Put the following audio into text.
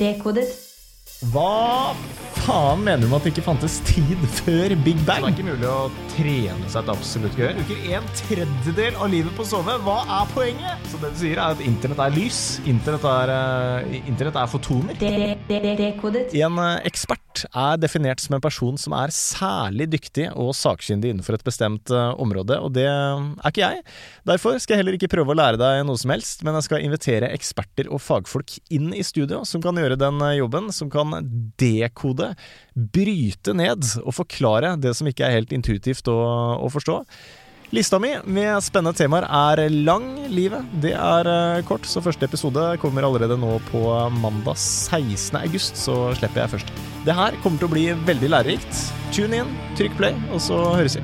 Dekodet. Hva faen mener du med at det ikke fantes tid før Big Bang? Det er ikke mulig å trene seg til absolutt gehør. Bruker en tredjedel av livet på å sove. Hva er poenget? Så det du sier, er at internett er lys. Internett er, uh, internett er fotoner. Dekodet. En uh, ekspert er definert som en person som er særlig dyktig og sakkyndig innenfor et bestemt uh, område, og det er ikke jeg. Derfor skal jeg heller ikke prøve å lære deg noe som helst, men jeg skal invitere eksperter og fagfolk inn i studio som kan gjøre den jobben, som kan dekode, bryte ned og forklare det som ikke er helt intuitivt å, å forstå. Lista mi med spennende temaer er lang. Livet det er eh, kort, så første episode kommer allerede nå på mandag 16. august. Så slipper jeg først. Det her kommer til å bli veldig lærerikt. Tune inn, trykk play, og så høres vi.